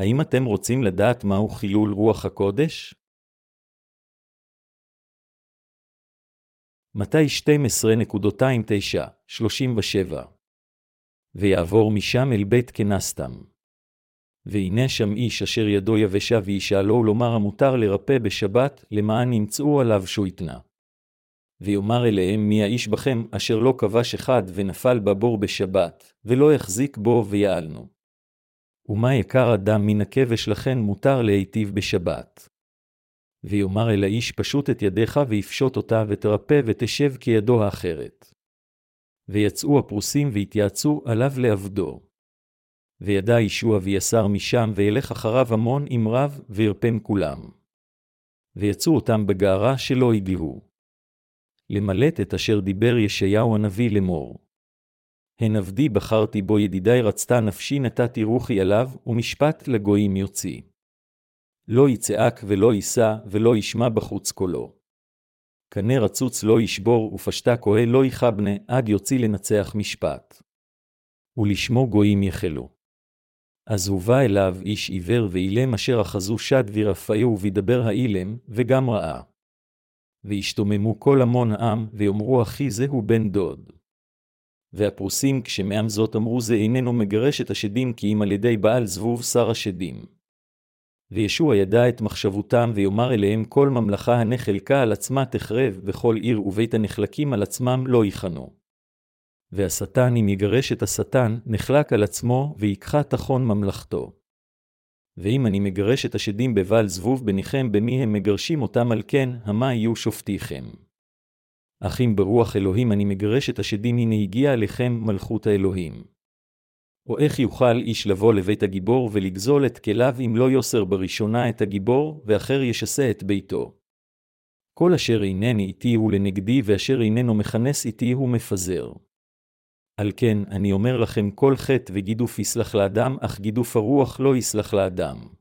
האם אתם רוצים לדעת מהו חילול רוח הקודש? מתי 12.29-37 ויעבור משם אל בית כנסתם. והנה שם איש אשר ידו יבשה וישאלו לומר המותר לרפא בשבת, למען ימצאו עליו שויטנה. ויאמר אליהם מי האיש בכם אשר לא כבש אחד ונפל בבור בשבת, ולא יחזיק בו ויעלנו. ומה יקר אדם מן הכבש לכן מותר להיטיב בשבת. ויאמר אל האיש פשוט את ידיך ויפשוט אותה ותרפא ותשב כידו האחרת. ויצאו הפרוסים והתייעצו עליו לעבדו. וידע ישוע ויסר משם, וילך אחריו המון עם רב, וירפן כולם. ויצאו אותם בגערה שלא הגיעו. למלט את אשר דיבר ישעיהו הנביא לאמור. הן עבדי בחרתי בו ידידי רצתה נפשי נתתי רוחי עליו, ומשפט לגויים יוציא. לא יצעק ולא יישא, ולא ישמע בחוץ קולו. קנה רצוץ לא ישבור, ופשטה כהל לא יכבנה, עד יוציא לנצח משפט. ולשמו גויים יחלו. אז הובא אליו איש עיוור ואילם אשר אחזו שד ורפאהו וידבר האילם, וגם ראה. וישתוממו כל המון העם, ויאמרו אחי זהו בן דוד. והפרוסים כשמעם זאת אמרו זה איננו מגרש את השדים כי אם על ידי בעל זבוב שר השדים. וישוע ידע את מחשבותם ויאמר אליהם כל ממלכה הנחלקה על עצמה תחרב, וכל עיר ובית הנחלקים על עצמם לא ייכנו. והשטן אם יגרש את השטן, נחלק על עצמו, ויקחה תחון ממלכתו. ואם אני מגרש את השדים בבעל זבוב בניכם במי הם מגרשים אותם על כן, המה יהיו שופטיכם. אך אם ברוח אלוהים אני מגרש את השדים, הנה הגיע עליכם מלכות האלוהים. או איך יוכל איש לבוא לבית הגיבור ולגזול את כליו אם לא יוסר בראשונה את הגיבור, ואחר ישסה את ביתו. כל אשר אינני איתי הוא לנגדי, ואשר איננו מכנס איתי הוא מפזר. על כן, אני אומר לכם כל חטא וגידוף יסלח לאדם, אך גידוף הרוח לא יסלח לאדם.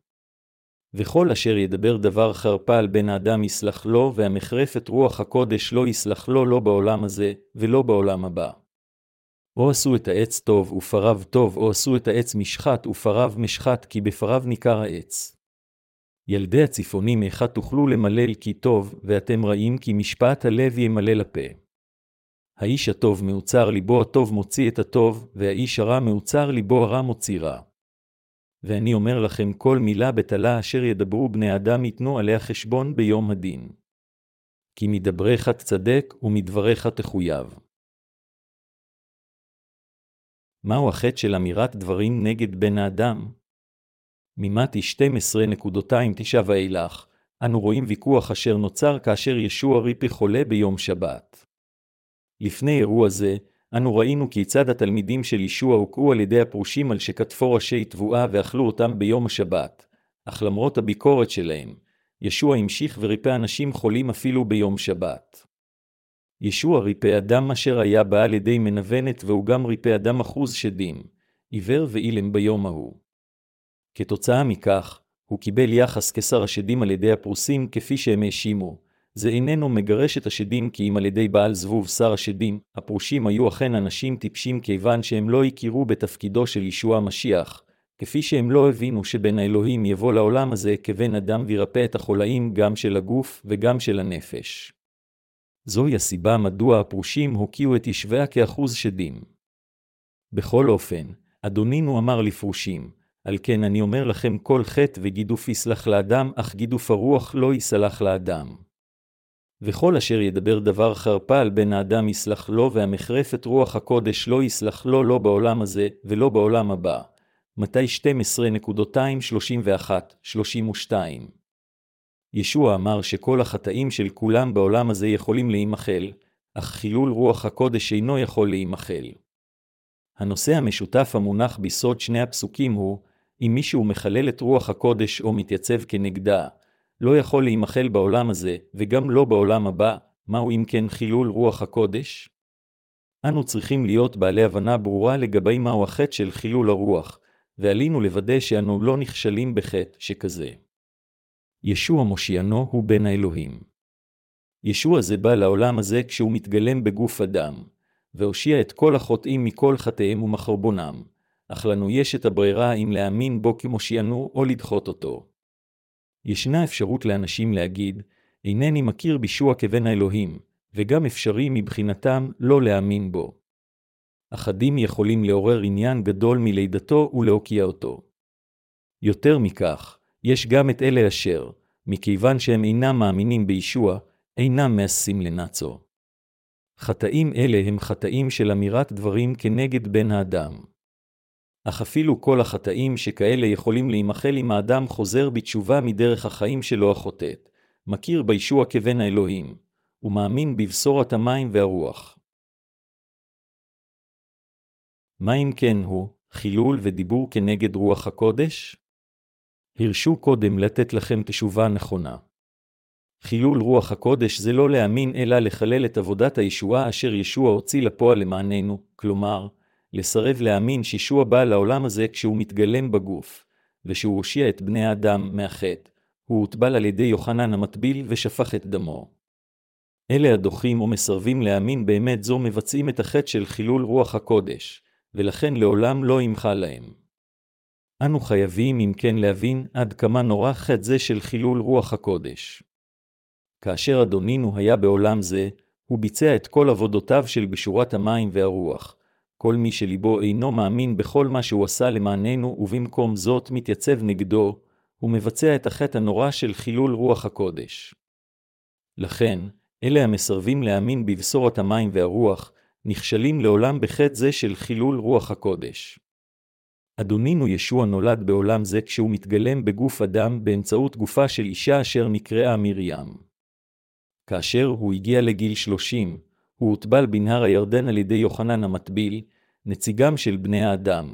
וכל אשר ידבר דבר חרפה על בן האדם יסלח לו, והמחרף את רוח הקודש לא יסלח לו לא בעולם הזה, ולא בעולם הבא. או עשו את העץ טוב ופריו טוב, או עשו את העץ משחת ופריו משחת, כי בפריו ניכר העץ. ילדי הצפונים איכה תוכלו למלל כי טוב, ואתם רעים כי משפט הלב ימלא לפה. האיש הטוב מעוצר ליבו הטוב מוציא את הטוב, והאיש הרע מעוצר ליבו הרע מוציא רע. ואני אומר לכם כל מילה בטלה אשר ידברו בני אדם ייתנו עליה חשבון ביום הדין. כי מדבריך תצדק ומדבריך תחויב. מהו החטא של אמירת דברים נגד בן האדם? ממתי 12.29 ואילך, אנו רואים ויכוח אשר נוצר כאשר ישוע ריפי חולה ביום שבת. לפני אירוע זה, אנו ראינו כיצד התלמידים של ישוע הוכו על ידי הפרושים על שכתפו ראשי תבואה ואכלו אותם ביום השבת, אך למרות הביקורת שלהם, ישוע המשיך וריפא אנשים חולים אפילו ביום שבת. ישוע ריפא אדם אשר היה בא על ידי מנוונת, והוא גם ריפא אדם אחוז שדים, עיוור ואילם ביום ההוא. כתוצאה מכך, הוא קיבל יחס כשר השדים על ידי הפרוסים כפי שהם האשימו. זה איננו מגרש את השדים כי אם על ידי בעל זבוב שר השדים, הפרושים היו אכן אנשים טיפשים כיוון שהם לא הכירו בתפקידו של ישוע המשיח, כפי שהם לא הבינו שבן האלוהים יבוא לעולם הזה כבן אדם וירפא את החולאים גם של הגוף וגם של הנפש. זוהי הסיבה מדוע הפרושים הוקיעו את ישביה כאחוז שדים. בכל אופן, אדונינו אמר לפרושים, על כן אני אומר לכם כל חטא וגידוף יסלח לאדם, אך גידוף הרוח לא יסלח לאדם. וכל אשר ידבר דבר חרפה על בן האדם יסלח לו, והמחרף את רוח הקודש לא יסלח לו לא בעולם הזה, ולא בעולם הבא. מתי 12.231-32 ישוע אמר שכל החטאים של כולם בעולם הזה יכולים להימחל, אך חילול רוח הקודש אינו יכול להימחל. הנושא המשותף המונח בסוד שני הפסוקים הוא, אם מישהו מחלל את רוח הקודש או מתייצב כנגדה, לא יכול להימחל בעולם הזה, וגם לא בעולם הבא, מהו אם כן חילול רוח הקודש? אנו צריכים להיות בעלי הבנה ברורה לגבי מהו החטא של חילול הרוח, ועלינו לוודא שאנו לא נכשלים בחטא שכזה. ישוע מושיענו הוא בן האלוהים. ישוע זה בא לעולם הזה כשהוא מתגלם בגוף אדם, והושיע את כל החוטאים מכל חטאיהם ומחרבונם, אך לנו יש את הברירה אם להאמין בו כמושיענו או לדחות אותו. ישנה אפשרות לאנשים להגיד, אינני מכיר בישוע כבן האלוהים, וגם אפשרי מבחינתם לא להאמין בו. אחדים יכולים לעורר עניין גדול מלידתו ולהוקיע אותו. יותר מכך, יש גם את אלה אשר, מכיוון שהם אינם מאמינים בישוע, אינם מעשים לנאצו. חטאים אלה הם חטאים של אמירת דברים כנגד בן האדם. אך אפילו כל החטאים שכאלה יכולים להימחל אם האדם חוזר בתשובה מדרך החיים שלו החוטאת, מכיר בישוע כבן האלוהים, ומאמין בבשורת המים והרוח. מה אם כן הוא, חילול ודיבור כנגד רוח הקודש? הרשו קודם לתת לכם תשובה נכונה. חילול רוח הקודש זה לא להאמין אלא לחלל את עבודת הישועה אשר ישוע הוציא לפועל למעננו, כלומר, לסרב להאמין שישוע בא לעולם הזה כשהוא מתגלם בגוף, ושהוא הושיע את בני האדם מהחטא, הוא הוטבל על ידי יוחנן המטביל ושפך את דמו. אלה הדוחים או מסרבים להאמין באמת זו מבצעים את החטא של חילול רוח הקודש, ולכן לעולם לא ימחל להם. אנו חייבים אם כן להבין עד כמה נורא חטא זה של חילול רוח הקודש. כאשר אדונינו היה בעולם זה, הוא ביצע את כל עבודותיו של בשורת המים והרוח. כל מי שליבו אינו מאמין בכל מה שהוא עשה למעננו, ובמקום זאת מתייצב נגדו, הוא מבצע את החטא הנורא של חילול רוח הקודש. לכן, אלה המסרבים להאמין בבשורת המים והרוח, נכשלים לעולם בחטא זה של חילול רוח הקודש. אדונינו ישוע נולד בעולם זה כשהוא מתגלם בגוף אדם באמצעות גופה של אישה אשר נקראה מרים. כאשר הוא הגיע לגיל שלושים, הוא הוטבל בנהר הירדן על ידי יוחנן המטביל, נציגם של בני האדם,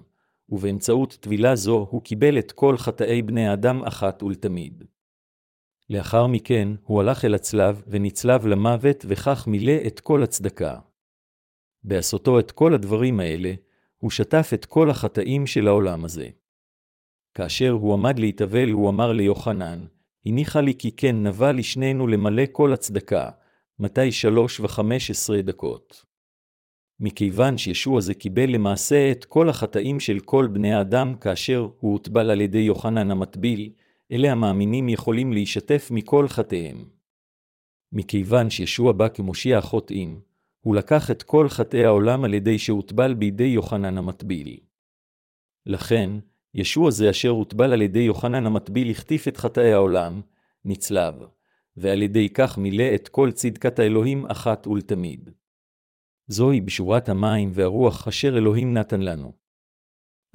ובאמצעות טבילה זו הוא קיבל את כל חטאי בני האדם אחת ולתמיד. לאחר מכן הוא הלך אל הצלב ונצלב למוות וכך מילא את כל הצדקה. בעשותו את כל הדברים האלה, הוא שטף את כל החטאים של העולם הזה. כאשר הוא עמד להתאבל, הוא אמר ליוחנן, הניחה לי כי כן נבע לשנינו למלא כל הצדקה, מתי שלוש וחמש עשרה דקות. מכיוון שישוע זה קיבל למעשה את כל החטאים של כל בני האדם כאשר הוא הוטבל על ידי יוחנן המטביל, אלה המאמינים יכולים להישתף מכל חטאיהם. מכיוון שישוע בא כמושיע החוטאים, הוא לקח את כל חטאי העולם על ידי שהוטבל בידי יוחנן המטביל. לכן, ישוע זה אשר הוטבל על ידי יוחנן המטביל החטיף את חטאי העולם, נצלב, ועל ידי כך מילא את כל צדקת האלוהים אחת ולתמיד. זוהי בשורת המים והרוח אשר אלוהים נתן לנו.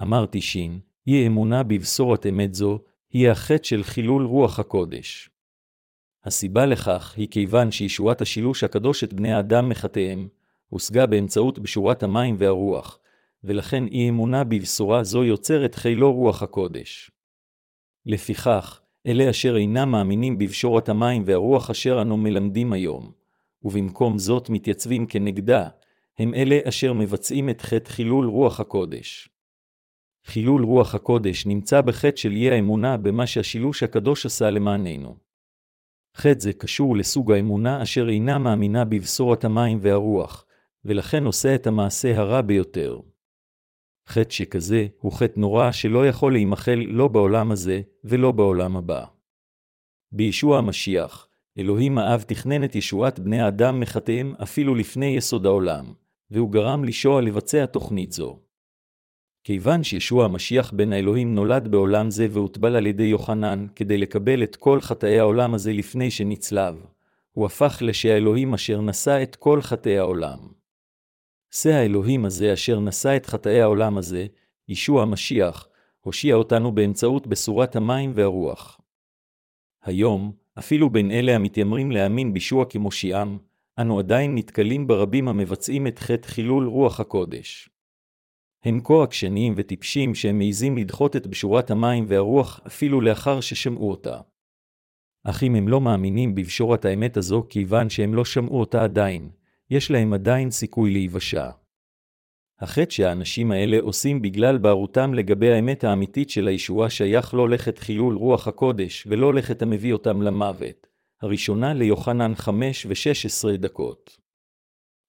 אמרתי שין, אי אמונה בבשורת אמת זו, היא החטא של חילול רוח הקודש. הסיבה לכך היא כיוון שישועת השילוש הקדוש את בני האדם מחטאיהם, הושגה באמצעות בשורת המים והרוח, ולכן אי אמונה בבשורה זו יוצרת חילו רוח הקודש. לפיכך, אלה אשר אינם מאמינים בבשורת המים והרוח אשר אנו מלמדים היום, ובמקום זאת מתייצבים כנגדה, הם אלה אשר מבצעים את חטא חילול רוח הקודש. חילול רוח הקודש נמצא בחטא של אי האמונה במה שהשילוש הקדוש עשה למעננו. חטא זה קשור לסוג האמונה אשר אינה מאמינה בבשורת המים והרוח, ולכן עושה את המעשה הרע ביותר. חטא שכזה הוא חטא נורא שלא יכול להימחל לא בעולם הזה ולא בעולם הבא. בישוע המשיח, אלוהים האב תכנן את ישועת בני האדם מחטאיהם אפילו לפני יסוד העולם, והוא גרם לישוע לבצע תוכנית זו. כיוון שישוע המשיח בן האלוהים נולד בעולם זה והוטבל על ידי יוחנן כדי לקבל את כל חטאי העולם הזה לפני שנצלב, הוא הפך לשהאלוהים אשר נשא את כל חטאי העולם. שא האלוהים הזה אשר נשא את חטאי העולם הזה, ישוע המשיח, הושיע אותנו באמצעות בשורת המים והרוח. היום, אפילו בין אלה המתיימרים להאמין בישוע כמושיעם, אנו עדיין נתקלים ברבים המבצעים את חטא חילול רוח הקודש. הם כה עקשניים וטיפשים שהם מעיזים לדחות את בשורת המים והרוח אפילו לאחר ששמעו אותה. אך אם הם לא מאמינים בבשורת האמת הזו כיוון שהם לא שמעו אותה עדיין, יש להם עדיין סיכוי להיוושע. החטא שהאנשים האלה עושים בגלל בערותם לגבי האמת האמיתית של הישועה שייך לא לכת חילול רוח הקודש, ולא לכת המביא אותם למוות. הראשונה ליוחנן 5 ו-16 דקות.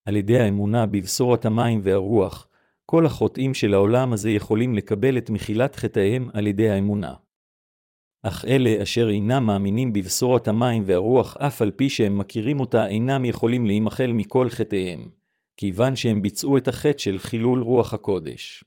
על ידי האמונה בבשורת המים והרוח, כל החוטאים של העולם הזה יכולים לקבל את מחילת חטאיהם על ידי האמונה. אך אלה אשר אינם מאמינים בבשורת המים והרוח, אף על פי שהם מכירים אותה, אינם יכולים להימחל מכל חטאיהם, כיוון שהם ביצעו את החטא של חילול רוח הקודש.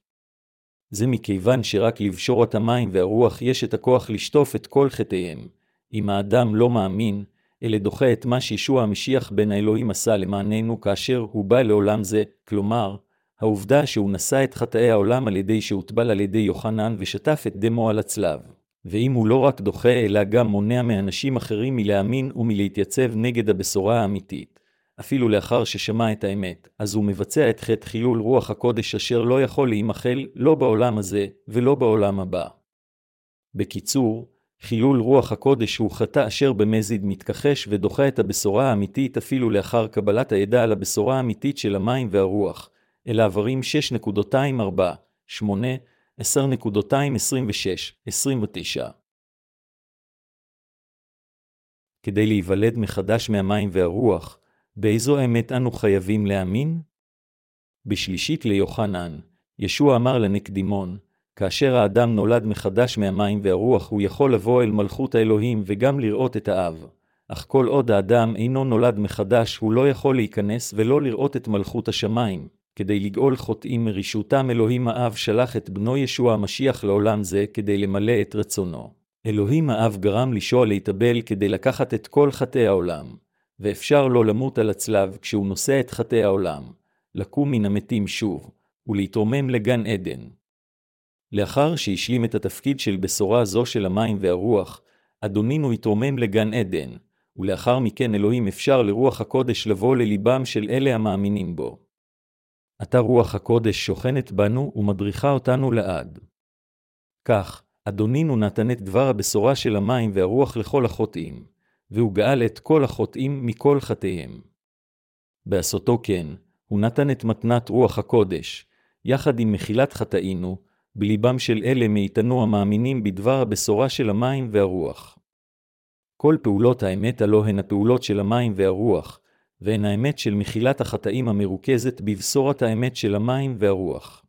זה מכיוון שרק לבשורת המים והרוח יש את הכוח לשטוף את כל חטאיהם. אם האדם לא מאמין, אלא דוחה את מה שישוע המשיח בן האלוהים עשה למעננו כאשר הוא בא לעולם זה, כלומר, העובדה שהוא נשא את חטאי העולם על ידי שהוטבל על ידי יוחנן ושטף את דמו על הצלב. ואם הוא לא רק דוחה אלא גם מונע מאנשים אחרים מלהאמין ומלהתייצב נגד הבשורה האמיתית, אפילו לאחר ששמע את האמת, אז הוא מבצע את חטא חילול רוח הקודש אשר לא יכול להימחל לא בעולם הזה ולא בעולם הבא. בקיצור, חילול רוח הקודש הוא חטא אשר במזיד מתכחש ודוחה את הבשורה האמיתית אפילו לאחר קבלת הידע על הבשורה האמיתית של המים והרוח, אל העברים 6.24, 8, 10.226, 29. כדי להיוולד מחדש מהמים והרוח, באיזו אמת אנו חייבים להאמין? בשלישית ליוחנן, ישוע אמר לנקדימון, כאשר האדם נולד מחדש מהמים והרוח, הוא יכול לבוא אל מלכות האלוהים וגם לראות את האב. אך כל עוד האדם אינו נולד מחדש, הוא לא יכול להיכנס ולא לראות את מלכות השמיים. כדי לגאול חוטאים מרשותם אלוהים האב שלח את בנו ישוע המשיח לעולם זה כדי למלא את רצונו. אלוהים האב גרם לישוע להתאבל כדי לקחת את כל חטאי העולם, ואפשר לו למות על הצלב כשהוא נושא את חטאי העולם, לקום מן המתים שוב, ולהתרומם לגן עדן. לאחר שהשלים את התפקיד של בשורה זו של המים והרוח, אדונינו התרומם לגן עדן, ולאחר מכן אלוהים אפשר לרוח הקודש לבוא לליבם של אלה המאמינים בו. עתה רוח הקודש שוכנת בנו ומדריכה אותנו לעד. כך, אדונינו נתן את דבר הבשורה של המים והרוח לכל החוטאים, והוא גאל את כל החוטאים מכל חטאיהם. בעשותו כן, הוא נתן את מתנת רוח הקודש, יחד עם מחילת חטאינו, בליבם של אלה מאיתנו המאמינים בדבר הבשורה של המים והרוח. כל פעולות האמת הלא הן הפעולות של המים והרוח, והן האמת של מחילת החטאים המרוכזת בבשורת האמת של המים והרוח.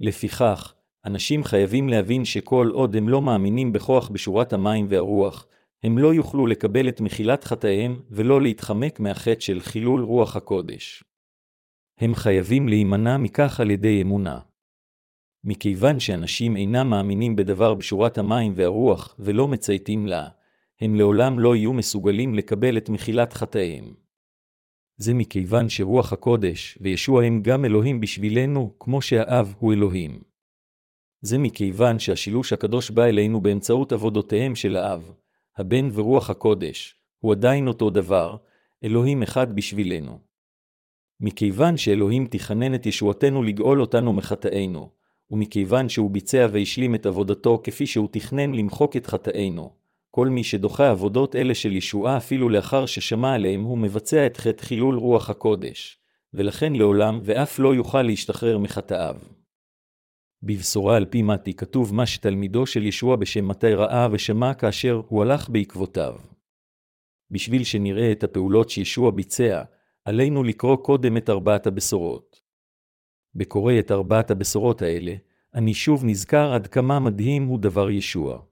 לפיכך, אנשים חייבים להבין שכל עוד הם לא מאמינים בכוח בשורת המים והרוח, הם לא יוכלו לקבל את מחילת חטאיהם ולא להתחמק מהחטא של חילול רוח הקודש. הם חייבים להימנע מכך על ידי אמונה. מכיוון שאנשים אינם מאמינים בדבר בשורת המים והרוח ולא מצייתים לה, הם לעולם לא יהיו מסוגלים לקבל את מחילת חטאיהם. זה מכיוון שרוח הקודש וישוע הם גם אלוהים בשבילנו, כמו שהאב הוא אלוהים. זה מכיוון שהשילוש הקדוש בא אלינו באמצעות עבודותיהם של האב, הבן ורוח הקודש, הוא עדיין אותו דבר, אלוהים אחד בשבילנו. מכיוון שאלוהים תכנן את ישועתנו לגאול אותנו מחטאינו, ומכיוון שהוא ביצע והשלים את עבודתו כפי שהוא תכנן למחוק את חטאינו, כל מי שדוחה עבודות אלה של ישועה אפילו לאחר ששמע עליהם, הוא מבצע את חטא חילול רוח הקודש, ולכן לעולם ואף לא יוכל להשתחרר מחטאיו. בבשורה על פי מתי כתוב מה שתלמידו של ישוע בשם מתי ראה ושמע כאשר הוא הלך בעקבותיו. בשביל שנראה את הפעולות שישוע ביצע, עלינו לקרוא קודם את ארבעת הבשורות. בקורא את ארבעת הבשורות האלה, אני שוב נזכר עד כמה מדהים הוא דבר ישוע.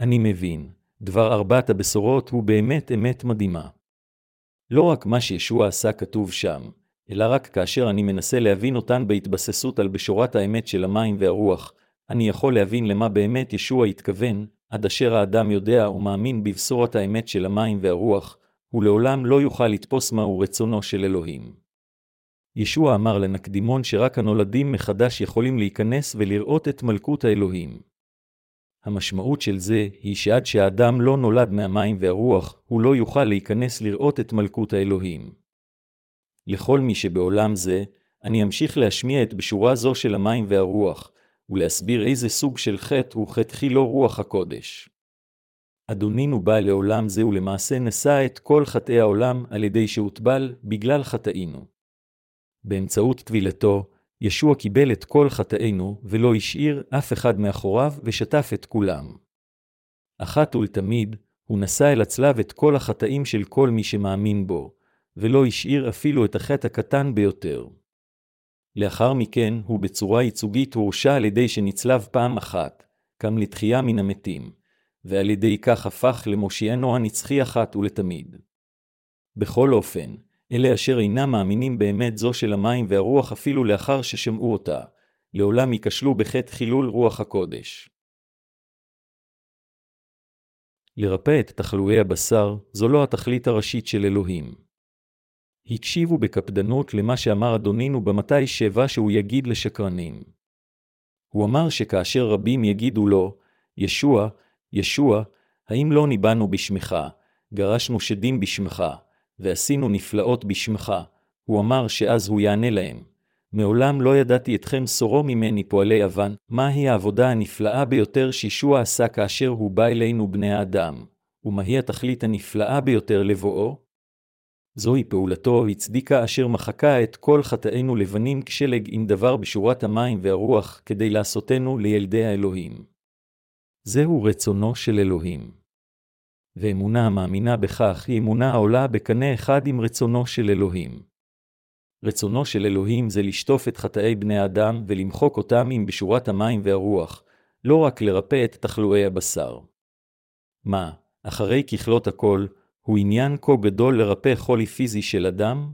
אני מבין, דבר ארבעת הבשורות הוא באמת אמת מדהימה. לא רק מה שישוע עשה כתוב שם, אלא רק כאשר אני מנסה להבין אותן בהתבססות על בשורת האמת של המים והרוח, אני יכול להבין למה באמת ישוע התכוון, עד אשר האדם יודע ומאמין בבשורת האמת של המים והרוח, הוא לעולם לא יוכל לתפוס מהו רצונו של אלוהים. ישוע אמר לנקדימון שרק הנולדים מחדש יכולים להיכנס ולראות את מלכות האלוהים. המשמעות של זה היא שעד שהאדם לא נולד מהמים והרוח, הוא לא יוכל להיכנס לראות את מלכות האלוהים. לכל מי שבעולם זה, אני אמשיך להשמיע את בשורה זו של המים והרוח, ולהסביר איזה סוג של חטא הוא חטא חילו רוח הקודש. אדונינו בא לעולם זה ולמעשה נשא את כל חטאי העולם על ידי שהוטבל בגלל חטאינו. באמצעות טבילתו, ישוע קיבל את כל חטאינו, ולא השאיר אף אחד מאחוריו, ושטף את כולם. אחת ולתמיד, הוא נשא אל הצלב את כל החטאים של כל מי שמאמין בו, ולא השאיר אפילו את החטא הקטן ביותר. לאחר מכן, הוא בצורה ייצוגית הורשע על ידי שנצלב פעם אחת, קם לתחייה מן המתים, ועל ידי כך הפך למושיענו הנצחי אחת ולתמיד. בכל אופן, אלה אשר אינם מאמינים באמת זו של המים והרוח אפילו לאחר ששמעו אותה, לעולם ייכשלו בחטא חילול רוח הקודש. לרפא את תחלואי הבשר, זו לא התכלית הראשית של אלוהים. הקשיבו בקפדנות למה שאמר אדונינו במתי שבע שהוא יגיד לשקרנים. הוא אמר שכאשר רבים יגידו לו, ישוע, ישוע, האם לא ניבאנו בשמך, גרשנו שדים בשמך, ועשינו נפלאות בשמך, הוא אמר שאז הוא יענה להם. מעולם לא ידעתי אתכם סורו ממני פועלי יוון, מהי העבודה הנפלאה ביותר שישוע עשה כאשר הוא בא אלינו בני האדם, ומהי התכלית הנפלאה ביותר לבואו? זוהי פעולתו הצדיקה אשר מחקה את כל חטאינו לבנים כשלג עם דבר בשורת המים והרוח, כדי לעשותנו לילדי האלוהים. זהו רצונו של אלוהים. ואמונה המאמינה בכך היא אמונה העולה בקנה אחד עם רצונו של אלוהים. רצונו של אלוהים זה לשטוף את חטאי בני האדם ולמחוק אותם עם בשורת המים והרוח, לא רק לרפא את תחלואי הבשר. מה, אחרי ככלות הכל, הוא עניין כה גדול לרפא חולי פיזי של אדם?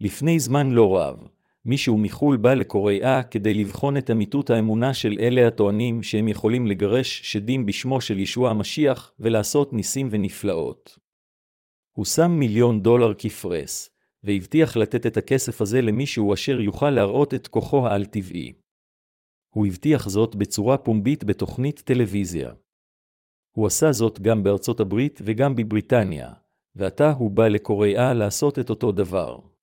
לפני זמן לא רב, מישהו מחו"ל בא לקוריאה כדי לבחון את אמיתות האמונה של אלה הטוענים שהם יכולים לגרש שדים בשמו של ישוע המשיח ולעשות ניסים ונפלאות. הוא שם מיליון דולר כפרס, והבטיח לתת את הכסף הזה למישהו אשר יוכל להראות את כוחו העל-טבעי. הוא הבטיח זאת בצורה פומבית בתוכנית טלוויזיה. הוא עשה זאת גם בארצות הברית וגם בבריטניה, ועתה הוא בא לקוריאה לעשות את אותו דבר.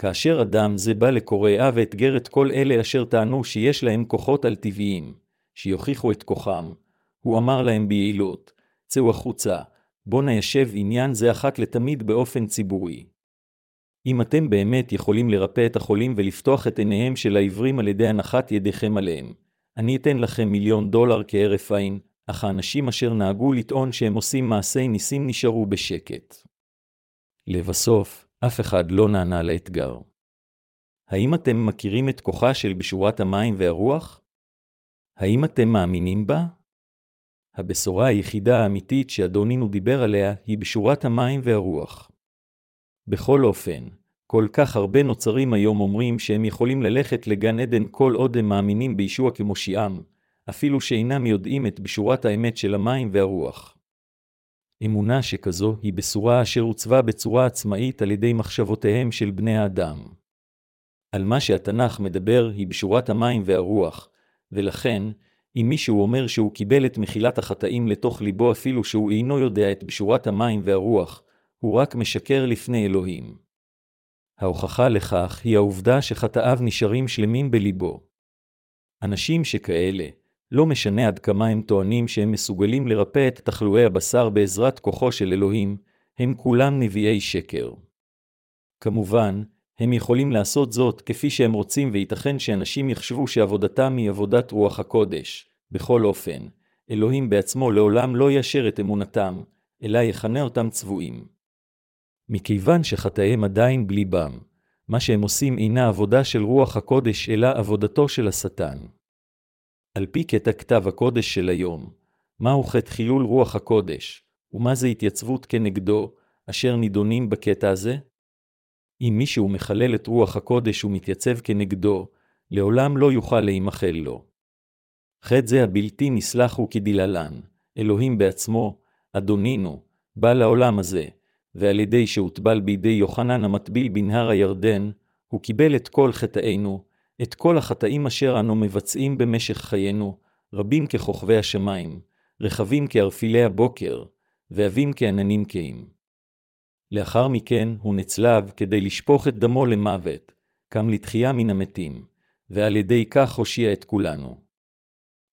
כאשר אדם זה בא לקוריאה ואתגר את כל אלה אשר טענו שיש להם כוחות על-טבעיים, שיוכיחו את כוחם, הוא אמר להם ביעילות, צאו החוצה, בוא ניישב עניין זה אחת לתמיד באופן ציבורי. אם אתם באמת יכולים לרפא את החולים ולפתוח את עיניהם של העברים על ידי הנחת ידיכם עליהם, אני אתן לכם מיליון דולר כהרף עין, אך האנשים אשר נהגו לטעון שהם עושים מעשי ניסים נשארו בשקט. לבסוף, אף אחד לא נענה לאתגר. האם אתם מכירים את כוחה של בשורת המים והרוח? האם אתם מאמינים בה? הבשורה היחידה האמיתית שאדונינו דיבר עליה היא בשורת המים והרוח. בכל אופן, כל כך הרבה נוצרים היום אומרים שהם יכולים ללכת לגן עדן כל עוד הם מאמינים בישוע כמושיעם, אפילו שאינם יודעים את בשורת האמת של המים והרוח. אמונה שכזו היא בשורה אשר עוצבה בצורה עצמאית על ידי מחשבותיהם של בני האדם. על מה שהתנ"ך מדבר היא בשורת המים והרוח, ולכן, אם מישהו אומר שהוא קיבל את מחילת החטאים לתוך ליבו אפילו שהוא אינו יודע את בשורת המים והרוח, הוא רק משקר לפני אלוהים. ההוכחה לכך היא העובדה שחטאיו נשארים שלמים בליבו. אנשים שכאלה, לא משנה עד כמה הם טוענים שהם מסוגלים לרפא את תחלואי הבשר בעזרת כוחו של אלוהים, הם כולם נביאי שקר. כמובן, הם יכולים לעשות זאת כפי שהם רוצים וייתכן שאנשים יחשבו שעבודתם היא עבודת רוח הקודש. בכל אופן, אלוהים בעצמו לעולם לא יאשר את אמונתם, אלא יכנה אותם צבועים. מכיוון שחטאיהם עדיין בליבם, מה שהם עושים אינה עבודה של רוח הקודש, אלא עבודתו של השטן. על פי קטע כתב הקודש של היום, מהו חטא חילול רוח הקודש, ומה זה התייצבות כנגדו, אשר נידונים בקטע הזה? אם מישהו מחלל את רוח הקודש ומתייצב כנגדו, לעולם לא יוכל להימחל לו. חטא זה הבלתי נסלח הוא כדלהלן, אלוהים בעצמו, אדונינו, בא לעולם הזה, ועל ידי שהוטבל בידי יוחנן המטביל בנהר הירדן, הוא קיבל את כל חטאינו, את כל החטאים אשר אנו מבצעים במשך חיינו, רבים ככוכבי השמיים, רחבים כערפילי הבוקר, ועבים כעננים קהים. לאחר מכן הוא נצלב כדי לשפוך את דמו למוות, קם לתחייה מן המתים, ועל ידי כך הושיע את כולנו.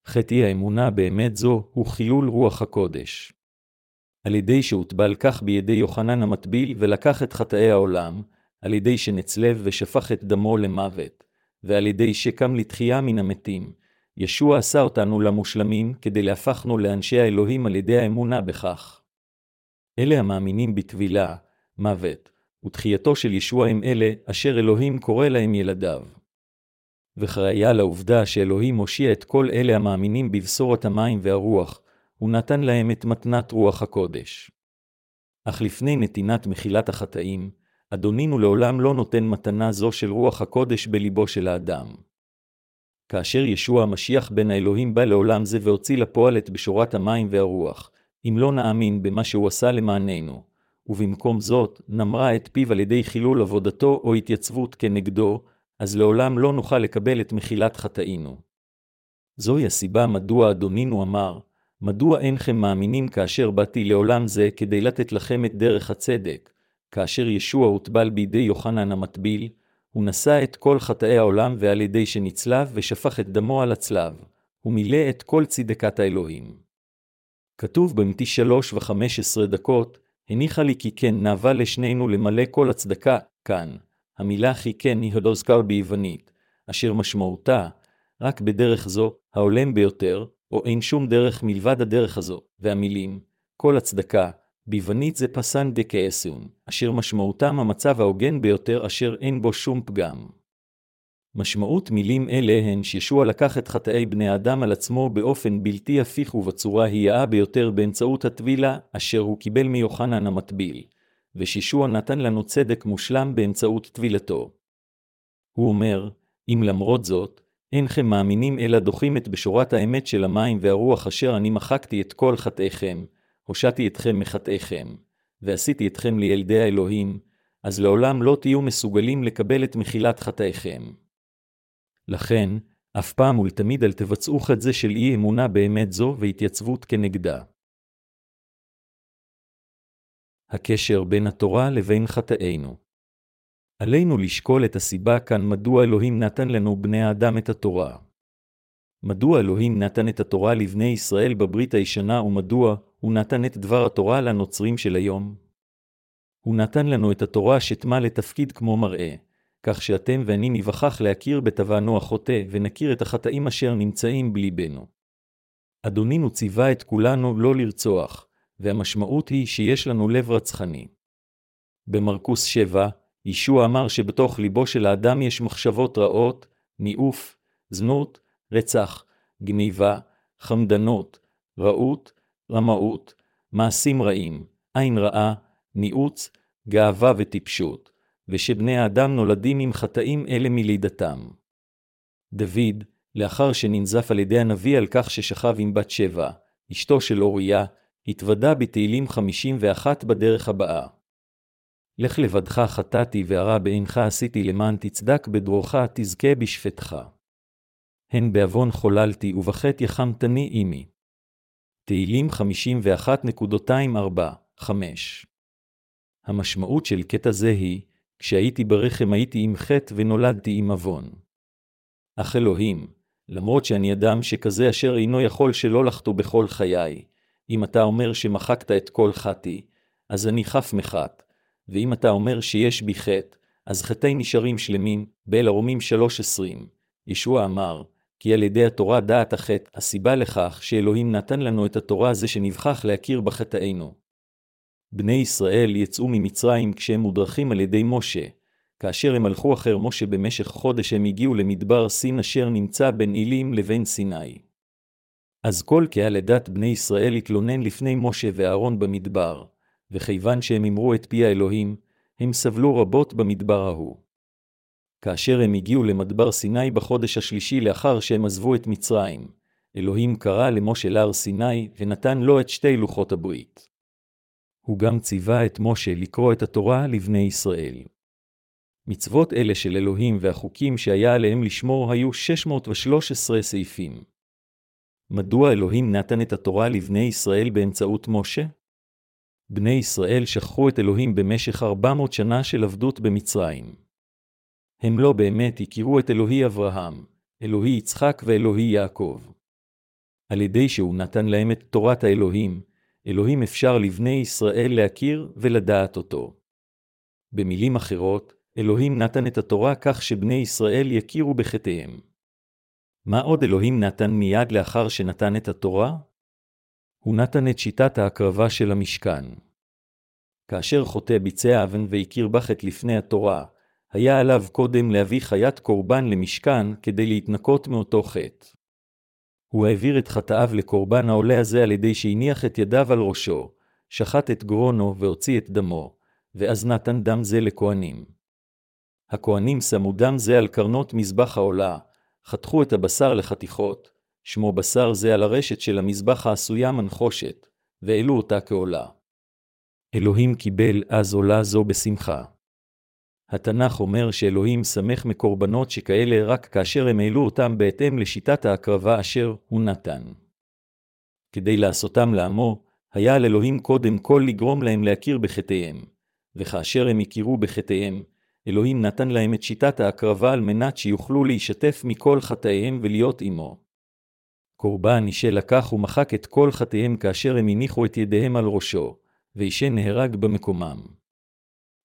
חטאי האמונה באמת זו הוא חילול רוח הקודש. על ידי שהוטבל כך בידי יוחנן המטביל ולקח את חטאי העולם, על ידי שנצלב ושפך את דמו למוות, ועל ידי שקם לתחייה מן המתים, ישוע עשה אותנו למושלמים כדי להפכנו לאנשי האלוהים על ידי האמונה בכך. אלה המאמינים בטבילה, מוות ותחייתו של ישוע הם אלה, אשר אלוהים קורא להם ילדיו. וכראיה לעובדה שאלוהים הושיע את כל אלה המאמינים בבשורת המים והרוח, הוא נתן להם את מתנת רוח הקודש. אך לפני נתינת מחילת החטאים, אדונינו לעולם לא נותן מתנה זו של רוח הקודש בליבו של האדם. כאשר ישוע המשיח בן האלוהים בא לעולם זה והוציא לפועל את בשורת המים והרוח, אם לא נאמין במה שהוא עשה למעננו, ובמקום זאת נמרה את פיו על ידי חילול עבודתו או התייצבות כנגדו, אז לעולם לא נוכל לקבל את מחילת חטאינו. זוהי הסיבה מדוע אדונינו אמר, מדוע אינכם מאמינים כאשר באתי לעולם זה כדי לתת לכם את דרך הצדק, כאשר ישוע הוטבל בידי יוחנן המטביל, הוא נשא את כל חטאי העולם ועל ידי שנצלב ושפך את דמו על הצלב, הוא מילא את כל צדקת האלוהים. כתוב במתי שלוש וחמש עשרה דקות, הניחה לי כי כן נאווה לשנינו למלא כל הצדקה, כאן. המילה כי כן היא הוזכר ביוונית, אשר משמעותה, רק בדרך זו, ההולם ביותר, או אין שום דרך מלבד הדרך הזו, והמילים, כל הצדקה, ביוונית זה פסן דקאסון, אשר משמעותם המצב ההוגן ביותר אשר אין בו שום פגם. משמעות מילים אלה הן שישוע לקח את חטאי בני האדם על עצמו באופן בלתי הפיך ובצורה היאה ביותר באמצעות הטבילה, אשר הוא קיבל מיוחנן המטביל, ושישוע נתן לנו צדק מושלם באמצעות טבילתו. הוא אומר, אם למרות זאת, אינכם מאמינים אלא דוחים את בשורת האמת של המים והרוח אשר אני מחקתי את כל חטאיכם, הושעתי אתכם מחטאיכם, ועשיתי אתכם לילדי האלוהים, אז לעולם לא תהיו מסוגלים לקבל את מחילת חטאיכם. לכן, אף פעם ולתמיד אל תבצעו חטא זה של אי אמונה באמת זו והתייצבות כנגדה. הקשר בין התורה לבין חטאינו עלינו לשקול את הסיבה כאן מדוע אלוהים נתן לנו בני האדם את התורה. מדוע אלוהים נתן את התורה לבני ישראל בברית הישנה ומדוע הוא נתן את דבר התורה לנוצרים של היום? הוא נתן לנו את התורה שתמה לתפקיד כמו מראה, כך שאתם ואני ניווכח להכיר בתבענו החוטא, ונכיר את החטאים אשר נמצאים בליבנו. אדונינו ציווה את כולנו לא לרצוח, והמשמעות היא שיש לנו לב רצחני. במרקוס 7, ישוע אמר שבתוך ליבו של האדם יש מחשבות רעות, ניאוף, זנות, רצח, גניבה, חמדנות, רעות, רמאות, מעשים רעים, עין רעה, ניאוץ, גאווה וטיפשות, ושבני האדם נולדים עם חטאים אלה מלידתם. דוד, לאחר שננזף על ידי הנביא על כך ששכב עם בת שבע, אשתו של אוריה, התוודה בתהילים 51 בדרך הבאה. לך לבדך חטאתי והרע בעינך עשיתי למען תצדק בדרוך תזכה בשפטך. הן בעוון חוללתי ובחטא יחמתני עמי. תהילים 51.24-5 המשמעות של קטע זה היא, כשהייתי ברחם הייתי עם חטא ונולדתי עם עוון. אך אלוהים, למרות שאני אדם שכזה אשר אינו יכול שלא לחטוא בכל חיי, אם אתה אומר שמחקת את כל חטאי, אז אני חף מחט, ואם אתה אומר שיש בי חטא, אז חטאי נשארים שלמים, באל הרומים 3.20. ישוע אמר, כי על ידי התורה דעת החטא, הסיבה לכך שאלוהים נתן לנו את התורה זה שנבחח להכיר בחטאינו. בני ישראל יצאו ממצרים כשהם מודרכים על ידי משה. כאשר הם הלכו אחר משה במשך חודש הם הגיעו למדבר סין אשר נמצא בין אילים לבין סיני. אז כל קהל עדת בני ישראל התלונן לפני משה ואהרון במדבר, וכיוון שהם אמרו את פי האלוהים, הם סבלו רבות במדבר ההוא. כאשר הם הגיעו למדבר סיני בחודש השלישי לאחר שהם עזבו את מצרים, אלוהים קרא למשה להר סיני ונתן לו את שתי לוחות הברית. הוא גם ציווה את משה לקרוא את התורה לבני ישראל. מצוות אלה של אלוהים והחוקים שהיה עליהם לשמור היו 613 סעיפים. מדוע אלוהים נתן את התורה לבני ישראל באמצעות משה? בני ישראל שכחו את אלוהים במשך 400 שנה של עבדות במצרים. הם לא באמת הכירו את אלוהי אברהם, אלוהי יצחק ואלוהי יעקב. על ידי שהוא נתן להם את תורת האלוהים, אלוהים אפשר לבני ישראל להכיר ולדעת אותו. במילים אחרות, אלוהים נתן את התורה כך שבני ישראל יכירו בחטאיהם. מה עוד אלוהים נתן מיד לאחר שנתן את התורה? הוא נתן את שיטת ההקרבה של המשכן. כאשר חוטא ביצע אבן והכיר בחטא לפני התורה, היה עליו קודם להביא חיית קורבן למשכן כדי להתנקות מאותו חטא. הוא העביר את חטאיו לקורבן העולה הזה על ידי שהניח את ידיו על ראשו, שחט את גרונו והוציא את דמו, ואז נתן דם זה לכהנים. הכהנים שמו דם זה על קרנות מזבח העולה, חתכו את הבשר לחתיכות, שמו בשר זה על הרשת של המזבח העשויה מנחושת, והעלו אותה כעולה. אלוהים קיבל אז עולה זו בשמחה. התנ"ך אומר שאלוהים שמח מקורבנות שכאלה רק כאשר הם העלו אותם בהתאם לשיטת ההקרבה אשר הוא נתן. כדי לעשותם לעמו, היה על אלוהים קודם כל לגרום להם להכיר בחטאיהם, וכאשר הם הכירו בחטאיהם, אלוהים נתן להם את שיטת ההקרבה על מנת שיוכלו להישתף מכל חטאיהם ולהיות עמו. קורבן אישה לקח ומחק את כל חטאיהם כאשר הם הניחו את ידיהם על ראשו, ואישה נהרג במקומם.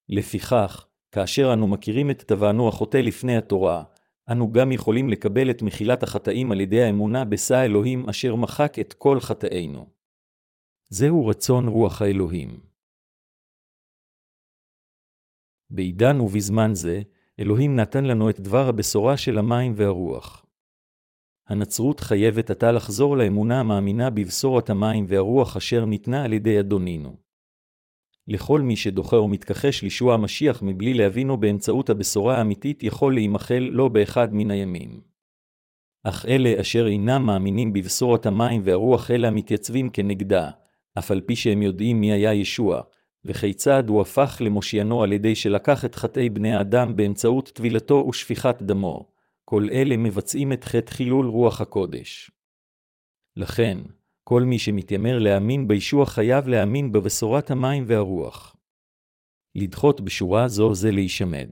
לפיכך, כאשר אנו מכירים את טבענו החוטא לפני התורה, אנו גם יכולים לקבל את מחילת החטאים על ידי האמונה בשא אלוהים אשר מחק את כל חטאינו. זהו רצון רוח האלוהים. בעידן ובזמן זה, אלוהים נתן לנו את דבר הבשורה של המים והרוח. הנצרות חייבת עתה לחזור לאמונה המאמינה בבשורת המים והרוח אשר ניתנה על ידי אדונינו. לכל מי שדוחה או מתכחש לישוע המשיח מבלי להבינו באמצעות הבשורה האמיתית יכול להימחל לא באחד מן הימים. אך אלה אשר אינם מאמינים בבשורת המים והרוח אלא מתייצבים כנגדה, אף על פי שהם יודעים מי היה ישוע, וכיצד הוא הפך למושיינו על ידי שלקח את חטאי בני האדם באמצעות טבילתו ושפיכת דמו, כל אלה מבצעים את חטא חילול רוח הקודש. לכן, כל מי שמתיימר להאמין בישוע חייב להאמין בבשורת המים והרוח. לדחות בשורה זו זה להישמד.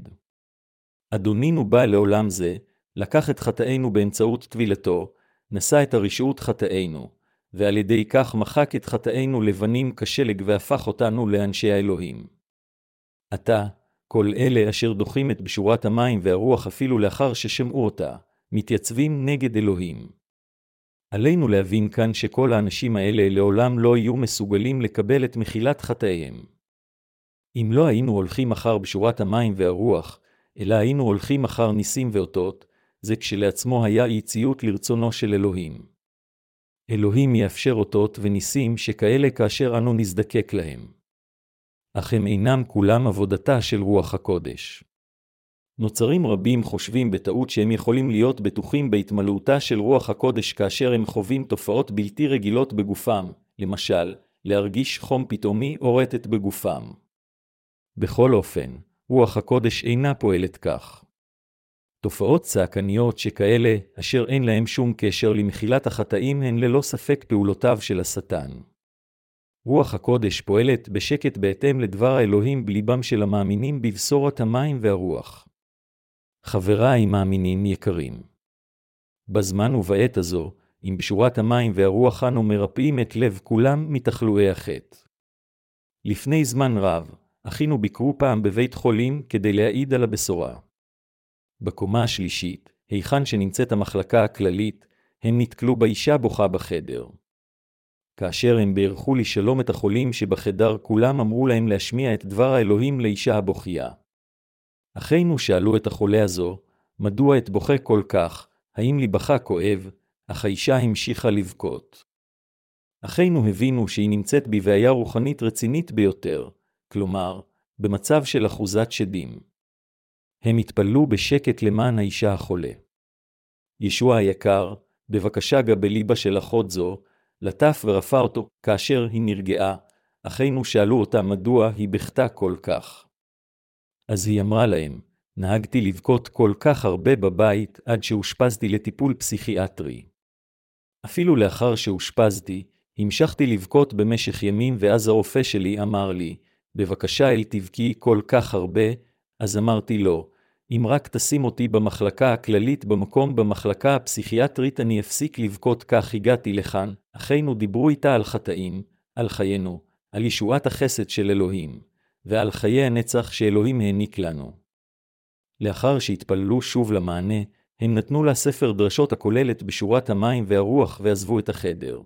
אדונינו בא לעולם זה, לקח את חטאינו באמצעות טבילתו, נשא את הרשעות חטאינו, ועל ידי כך מחק את חטאינו לבנים כשלג והפך אותנו לאנשי האלוהים. עתה, כל אלה אשר דוחים את בשורת המים והרוח אפילו לאחר ששמעו אותה, מתייצבים נגד אלוהים. עלינו להבין כאן שכל האנשים האלה לעולם לא יהיו מסוגלים לקבל את מחילת חטאיהם. אם לא היינו הולכים אחר בשורת המים והרוח, אלא היינו הולכים אחר ניסים ואותות, זה כשלעצמו היה אי ציות לרצונו של אלוהים. אלוהים יאפשר אותות וניסים שכאלה כאשר אנו נזדקק להם. אך הם אינם כולם עבודתה של רוח הקודש. נוצרים רבים חושבים בטעות שהם יכולים להיות בטוחים בהתמלאותה של רוח הקודש כאשר הם חווים תופעות בלתי רגילות בגופם, למשל, להרגיש חום פתאומי או רטט בגופם. בכל אופן, רוח הקודש אינה פועלת כך. תופעות צעקניות שכאלה, אשר אין להם שום קשר למחילת החטאים, הן ללא ספק פעולותיו של השטן. רוח הקודש פועלת בשקט בהתאם לדבר האלוהים בליבם של המאמינים בבשורת המים והרוח. חבריי מאמינים יקרים. בזמן ובעת הזו, עם בשורת המים והרוח אנו מרפאים את לב כולם מתחלואי החטא. לפני זמן רב, אחינו ביקרו פעם בבית חולים כדי להעיד על הבשורה. בקומה השלישית, היכן שנמצאת המחלקה הכללית, הם נתקלו באישה בוכה בחדר. כאשר הם בירכו לשלום את החולים שבחדר, כולם אמרו להם להשמיע את דבר האלוהים לאישה הבוכייה. אחינו שאלו את החולה הזו, מדוע את בוכה כל כך, האם ליבך כואב, אך האישה המשיכה לבכות. אחינו הבינו שהיא נמצאת בבעיה רוחנית רצינית ביותר, כלומר, במצב של אחוזת שדים. הם התפללו בשקט למען האישה החולה. ישוע היקר, בבקשה גה בליבה של אחות זו, לטף ורפא אותו, כאשר היא נרגעה, אחינו שאלו אותה מדוע היא בכתה כל כך. אז היא אמרה להם, נהגתי לבכות כל כך הרבה בבית עד שאושפזתי לטיפול פסיכיאטרי. אפילו לאחר שאושפזתי, המשכתי לבכות במשך ימים ואז הרופא שלי אמר לי, בבקשה אל תבכי כל כך הרבה, אז אמרתי לו, אם רק תשים אותי במחלקה הכללית במקום במחלקה הפסיכיאטרית אני אפסיק לבכות כך הגעתי לכאן, אחינו דיברו איתה על חטאים, על חיינו, על ישועת החסד של אלוהים. ועל חיי הנצח שאלוהים העניק לנו. לאחר שהתפללו שוב למענה, הם נתנו לה ספר דרשות הכוללת בשורת המים והרוח ועזבו את החדר.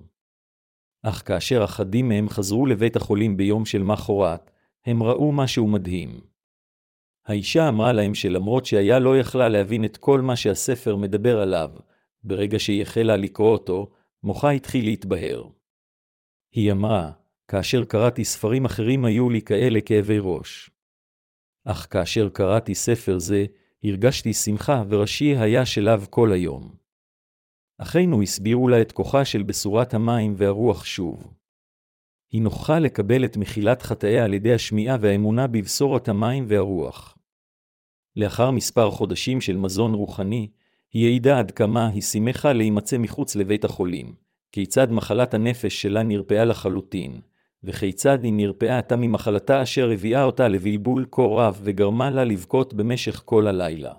אך כאשר אחדים מהם חזרו לבית החולים ביום של מחרת, הם ראו משהו מדהים. האישה אמרה להם שלמרות שהיה לא יכלה להבין את כל מה שהספר מדבר עליו, ברגע שהיא החלה לקרוא אותו, מוחה התחיל להתבהר. היא אמרה, כאשר קראתי ספרים אחרים היו לי כאלה כאבי ראש. אך כאשר קראתי ספר זה, הרגשתי שמחה וראשי היה שלב כל היום. אחינו הסבירו לה את כוחה של בשורת המים והרוח שוב. היא נוחה לקבל את מחילת חטאיה על ידי השמיעה והאמונה בבשורת המים והרוח. לאחר מספר חודשים של מזון רוחני, היא העידה עד כמה היא שימחה להימצא מחוץ לבית החולים, כיצד מחלת הנפש שלה נרפאה לחלוטין, וכיצד היא נרפאה עתה ממחלתה אשר הביאה אותה לבלבול כה רב וגרמה לה לבכות במשך כל הלילה.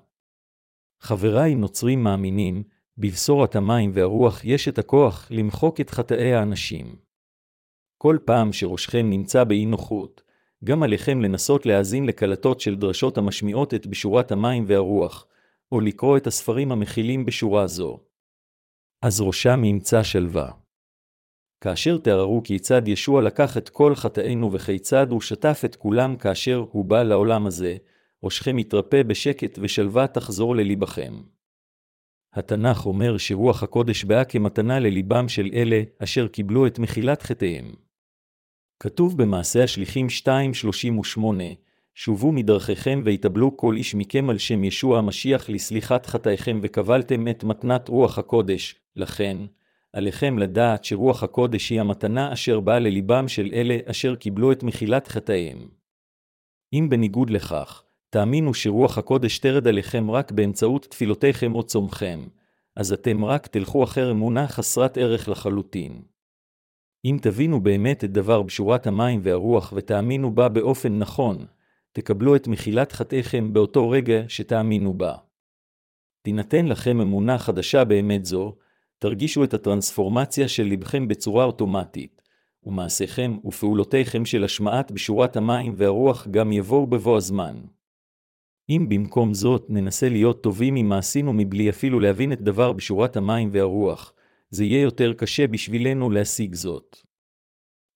חבריי נוצרים מאמינים, בבשורת המים והרוח יש את הכוח למחוק את חטאי האנשים. כל פעם שראשכם נמצא באי נוחות, גם עליכם לנסות להאזין לקלטות של דרשות המשמיעות את בשורת המים והרוח, או לקרוא את הספרים המכילים בשורה זו. אז ראשם ימצא שלווה. כאשר תאררו כיצד ישוע לקח את כל חטאינו וכיצד הוא שטף את כולם כאשר הוא בא לעולם הזה, ראשכם יתרפא בשקט ושלווה תחזור ללבכם. התנ"ך אומר שרוח הקודש באה כמתנה לליבם של אלה אשר קיבלו את מחילת חטאיהם. כתוב במעשה השליחים 2.38, שובו מדרכיכם והתאבלו כל איש מכם על שם ישוע המשיח לסליחת חטאיכם וקבלתם את מתנת רוח הקודש, לכן, עליכם לדעת שרוח הקודש היא המתנה אשר באה לליבם של אלה אשר קיבלו את מחילת חטאיהם. אם בניגוד לכך, תאמינו שרוח הקודש תרד עליכם רק באמצעות תפילותיכם או צומכם, אז אתם רק תלכו אחר אמונה חסרת ערך לחלוטין. אם תבינו באמת את דבר בשורת המים והרוח ותאמינו בה באופן נכון, תקבלו את מחילת חטאיכם באותו רגע שתאמינו בה. תינתן לכם אמונה חדשה באמת זו, תרגישו את הטרנספורמציה של לבכם בצורה אוטומטית, ומעשיכם ופעולותיכם של השמעת בשורת המים והרוח גם יבואו בבוא הזמן. אם במקום זאת ננסה להיות טובים ממעשינו מבלי אפילו להבין את דבר בשורת המים והרוח, זה יהיה יותר קשה בשבילנו להשיג זאת.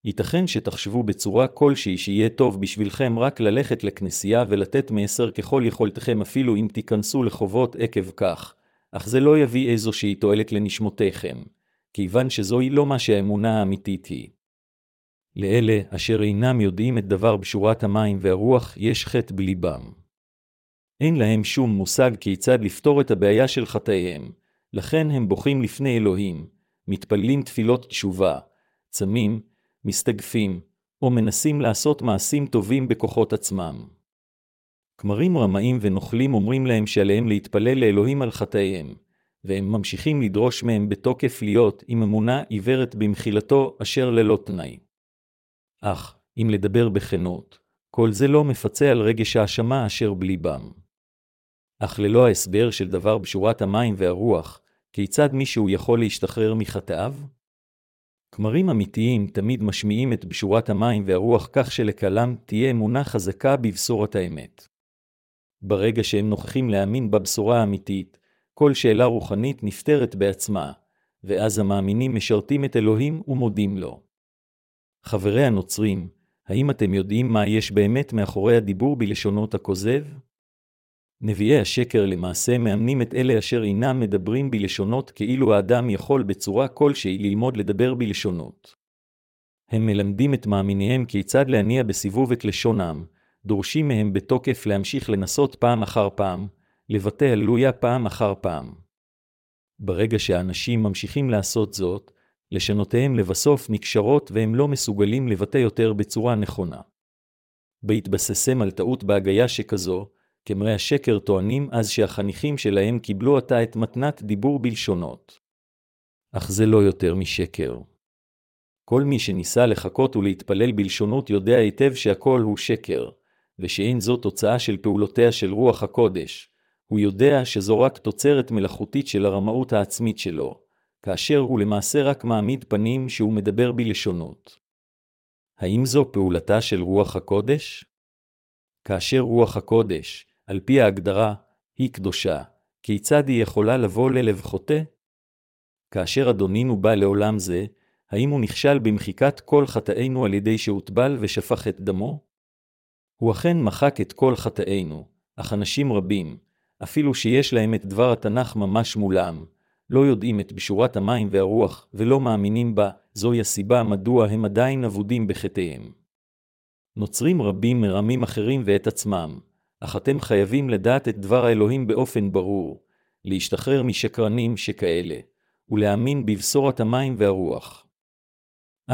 ייתכן שתחשבו בצורה כלשהי שיהיה טוב בשבילכם רק ללכת לכנסייה ולתת מעשר ככל יכולתכם אפילו אם תיכנסו לחובות עקב כך, אך זה לא יביא איזושהי תועלת לנשמותיכם, כיוון שזוהי לא מה שהאמונה האמיתית היא. לאלה אשר אינם יודעים את דבר בשורת המים והרוח, יש חטא בליבם. אין להם שום מושג כיצד לפתור את הבעיה של חטאיהם, לכן הם בוכים לפני אלוהים, מתפללים תפילות תשובה, צמים, מסתגפים, או מנסים לעשות מעשים טובים בכוחות עצמם. כמרים רמאים ונוכלים אומרים להם שעליהם להתפלל לאלוהים על חטאיהם, והם ממשיכים לדרוש מהם בתוקף להיות עם אמונה עיוורת במחילתו אשר ללא תנאי. אך, אם לדבר בכנות, כל זה לא מפצה על רגש האשמה אשר בליבם. אך ללא ההסבר של דבר בשורת המים והרוח, כיצד מישהו יכול להשתחרר מחטאיו? כמרים אמיתיים תמיד משמיעים את בשורת המים והרוח כך שלקלם תהיה אמונה חזקה בבשורת האמת. ברגע שהם נוכחים להאמין בבשורה האמיתית, כל שאלה רוחנית נפתרת בעצמה, ואז המאמינים משרתים את אלוהים ומודים לו. חברי הנוצרים, האם אתם יודעים מה יש באמת מאחורי הדיבור בלשונות הכוזב? נביאי השקר למעשה מאמנים את אלה אשר אינם מדברים בלשונות כאילו האדם יכול בצורה כלשהי ללמוד לדבר בלשונות. הם מלמדים את מאמיניהם כיצד להניע בסיבוב את לשונם, דורשים מהם בתוקף להמשיך לנסות פעם אחר פעם, לבטא הללויה פעם אחר פעם. ברגע שאנשים ממשיכים לעשות זאת, לשונותיהם לבסוף נקשרות והם לא מסוגלים לבטא יותר בצורה נכונה. בהתבססם על טעות בהגייה שכזו, כמרי השקר טוענים אז שהחניכים שלהם קיבלו עתה את מתנת דיבור בלשונות. אך זה לא יותר משקר. כל מי שניסה לחכות ולהתפלל בלשונות יודע היטב שהכל הוא שקר, ושאין זו תוצאה של פעולותיה של רוח הקודש. הוא יודע שזו רק תוצרת מלאכותית של הרמאות העצמית שלו, כאשר הוא למעשה רק מעמיד פנים שהוא מדבר בלשונות. האם זו פעולתה של רוח הקודש? כאשר רוח הקודש, על פי ההגדרה, היא קדושה, כיצד היא יכולה לבוא ללב חוטא? כאשר אדונינו בא לעולם זה, האם הוא נכשל במחיקת כל חטאינו על ידי שהוטבל ושפך את דמו? הוא אכן מחק את כל חטאינו, אך אנשים רבים, אפילו שיש להם את דבר התנ"ך ממש מולם, לא יודעים את בשורת המים והרוח, ולא מאמינים בה, זוהי הסיבה מדוע הם עדיין אבודים בחטאיהם. נוצרים רבים מרמים אחרים ואת עצמם, אך אתם חייבים לדעת את דבר האלוהים באופן ברור, להשתחרר משקרנים שכאלה, ולהאמין בבשורת המים והרוח.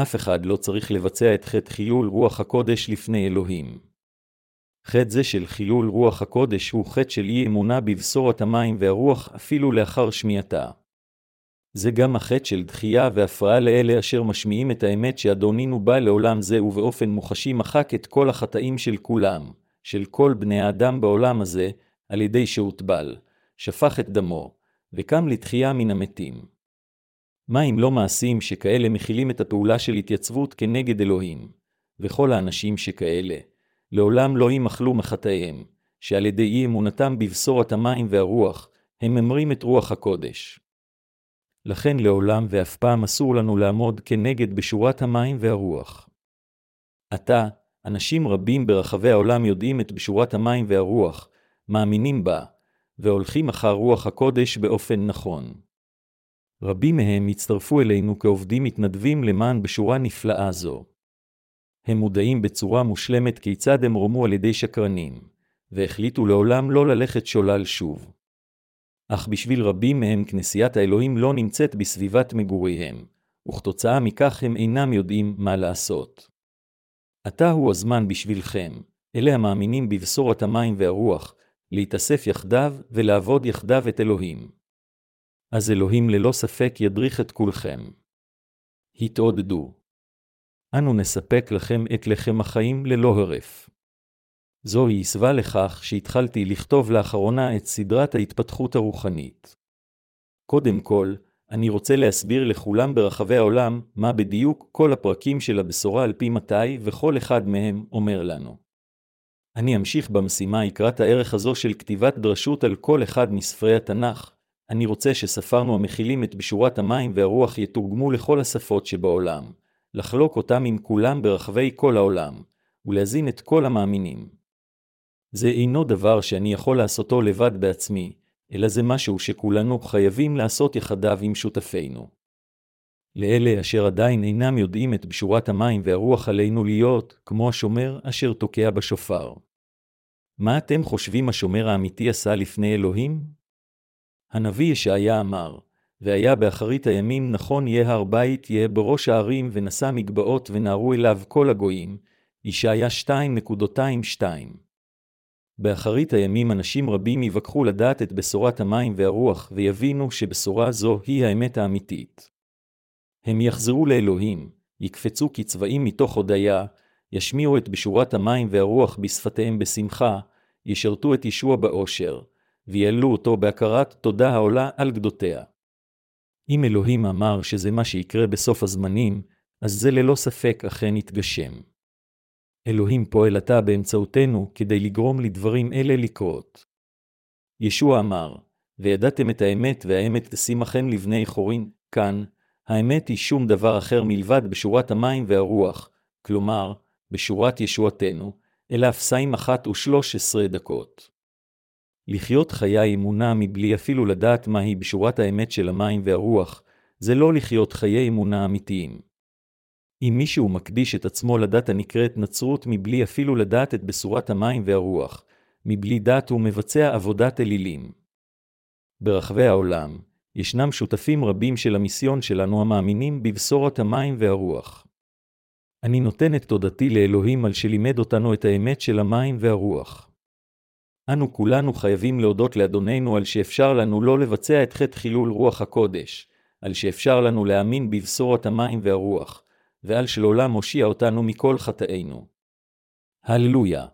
אף אחד לא צריך לבצע את חטא חילול רוח הקודש לפני אלוהים. חטא זה של חילול רוח הקודש הוא חטא של אי אמונה בבשורת המים והרוח אפילו לאחר שמיעתה. זה גם החטא של דחייה והפרעה לאלה אשר משמיעים את האמת שאדונינו בא לעולם זה ובאופן מוחשי מחק את כל החטאים של כולם, של כל בני האדם בעולם הזה, על ידי שהוטבל, שפך את דמו, וקם לתחייה מן המתים. מה אם לא מעשים שכאלה מכילים את הפעולה של התייצבות כנגד אלוהים, וכל האנשים שכאלה, לעולם לא יימחלו מחטאיהם, שעל ידי אי אמונתם בבשורת המים והרוח, הם ממרים את רוח הקודש. לכן לעולם ואף פעם אסור לנו לעמוד כנגד בשורת המים והרוח. עתה, אנשים רבים ברחבי העולם יודעים את בשורת המים והרוח, מאמינים בה, והולכים אחר רוח הקודש באופן נכון. רבים מהם הצטרפו אלינו כעובדים מתנדבים למען בשורה נפלאה זו. הם מודעים בצורה מושלמת כיצד הם רומו על ידי שקרנים, והחליטו לעולם לא ללכת שולל שוב. אך בשביל רבים מהם כנסיית האלוהים לא נמצאת בסביבת מגוריהם, וכתוצאה מכך הם אינם יודעים מה לעשות. עתה הוא הזמן בשבילכם, אלה המאמינים בבשורת המים והרוח, להתאסף יחדיו ולעבוד יחדיו את אלוהים. אז אלוהים ללא ספק ידריך את כולכם. התעודדו. אנו נספק לכם את לחם החיים ללא הרף. זוהי הסבה לכך שהתחלתי לכתוב לאחרונה את סדרת ההתפתחות הרוחנית. קודם כל, אני רוצה להסביר לכולם ברחבי העולם מה בדיוק כל הפרקים של הבשורה על פי מתי וכל אחד מהם אומר לנו. אני אמשיך במשימה יקרת הערך הזו של כתיבת דרשות על כל אחד מספרי התנ"ך. אני רוצה שספרנו המכילים את בשורת המים והרוח יתורגמו לכל השפות שבעולם, לחלוק אותם עם כולם ברחבי כל העולם, ולהזין את כל המאמינים. זה אינו דבר שאני יכול לעשותו לבד בעצמי, אלא זה משהו שכולנו חייבים לעשות יחדיו עם שותפינו. לאלה אשר עדיין אינם יודעים את בשורת המים והרוח עלינו להיות, כמו השומר אשר תוקע בשופר. מה אתם חושבים השומר האמיתי עשה לפני אלוהים? הנביא ישעיה אמר, והיה באחרית הימים נכון יהיה הר בית יהיה בראש הערים ונשא מגבעות ונערו אליו כל הגויים, ישעיה 2.22 באחרית הימים אנשים רבים יבקחו לדעת את בשורת המים והרוח, ויבינו שבשורה זו היא האמת האמיתית. הם יחזרו לאלוהים, יקפצו כצבעים מתוך הודיה, ישמיעו את בשורת המים והרוח בשפתיהם בשמחה, ישרתו את ישוע באושר, ויעלו אותו בהכרת תודה העולה על גדותיה. אם אלוהים אמר שזה מה שיקרה בסוף הזמנים, אז זה ללא ספק אכן יתגשם. אלוהים פועל עתה באמצעותנו כדי לגרום לדברים אלה לקרות. ישוע אמר, וידעתם את האמת, והאמת תשימכם לבני חורין, כאן, האמת היא שום דבר אחר מלבד בשורת המים והרוח, כלומר, בשורת ישועתנו, אלא אפסיים אחת ושלוש עשרה דקות. לחיות חיי אמונה מבלי אפילו לדעת מהי בשורת האמת של המים והרוח, זה לא לחיות חיי אמונה אמיתיים. אם מישהו מקדיש את עצמו לדת הנקראת נצרות מבלי אפילו לדעת את בשורת המים והרוח, מבלי דת הוא מבצע עבודת אלילים. ברחבי העולם, ישנם שותפים רבים של המיסיון שלנו המאמינים בבשורת המים והרוח. אני נותן את תודתי לאלוהים על שלימד אותנו את האמת של המים והרוח. אנו כולנו חייבים להודות לאדוננו על שאפשר לנו לא לבצע את חטא חילול רוח הקודש, על שאפשר לנו להאמין בבשורת המים והרוח, ועל שלעולם הושיע אותנו מכל חטאינו. הללויה.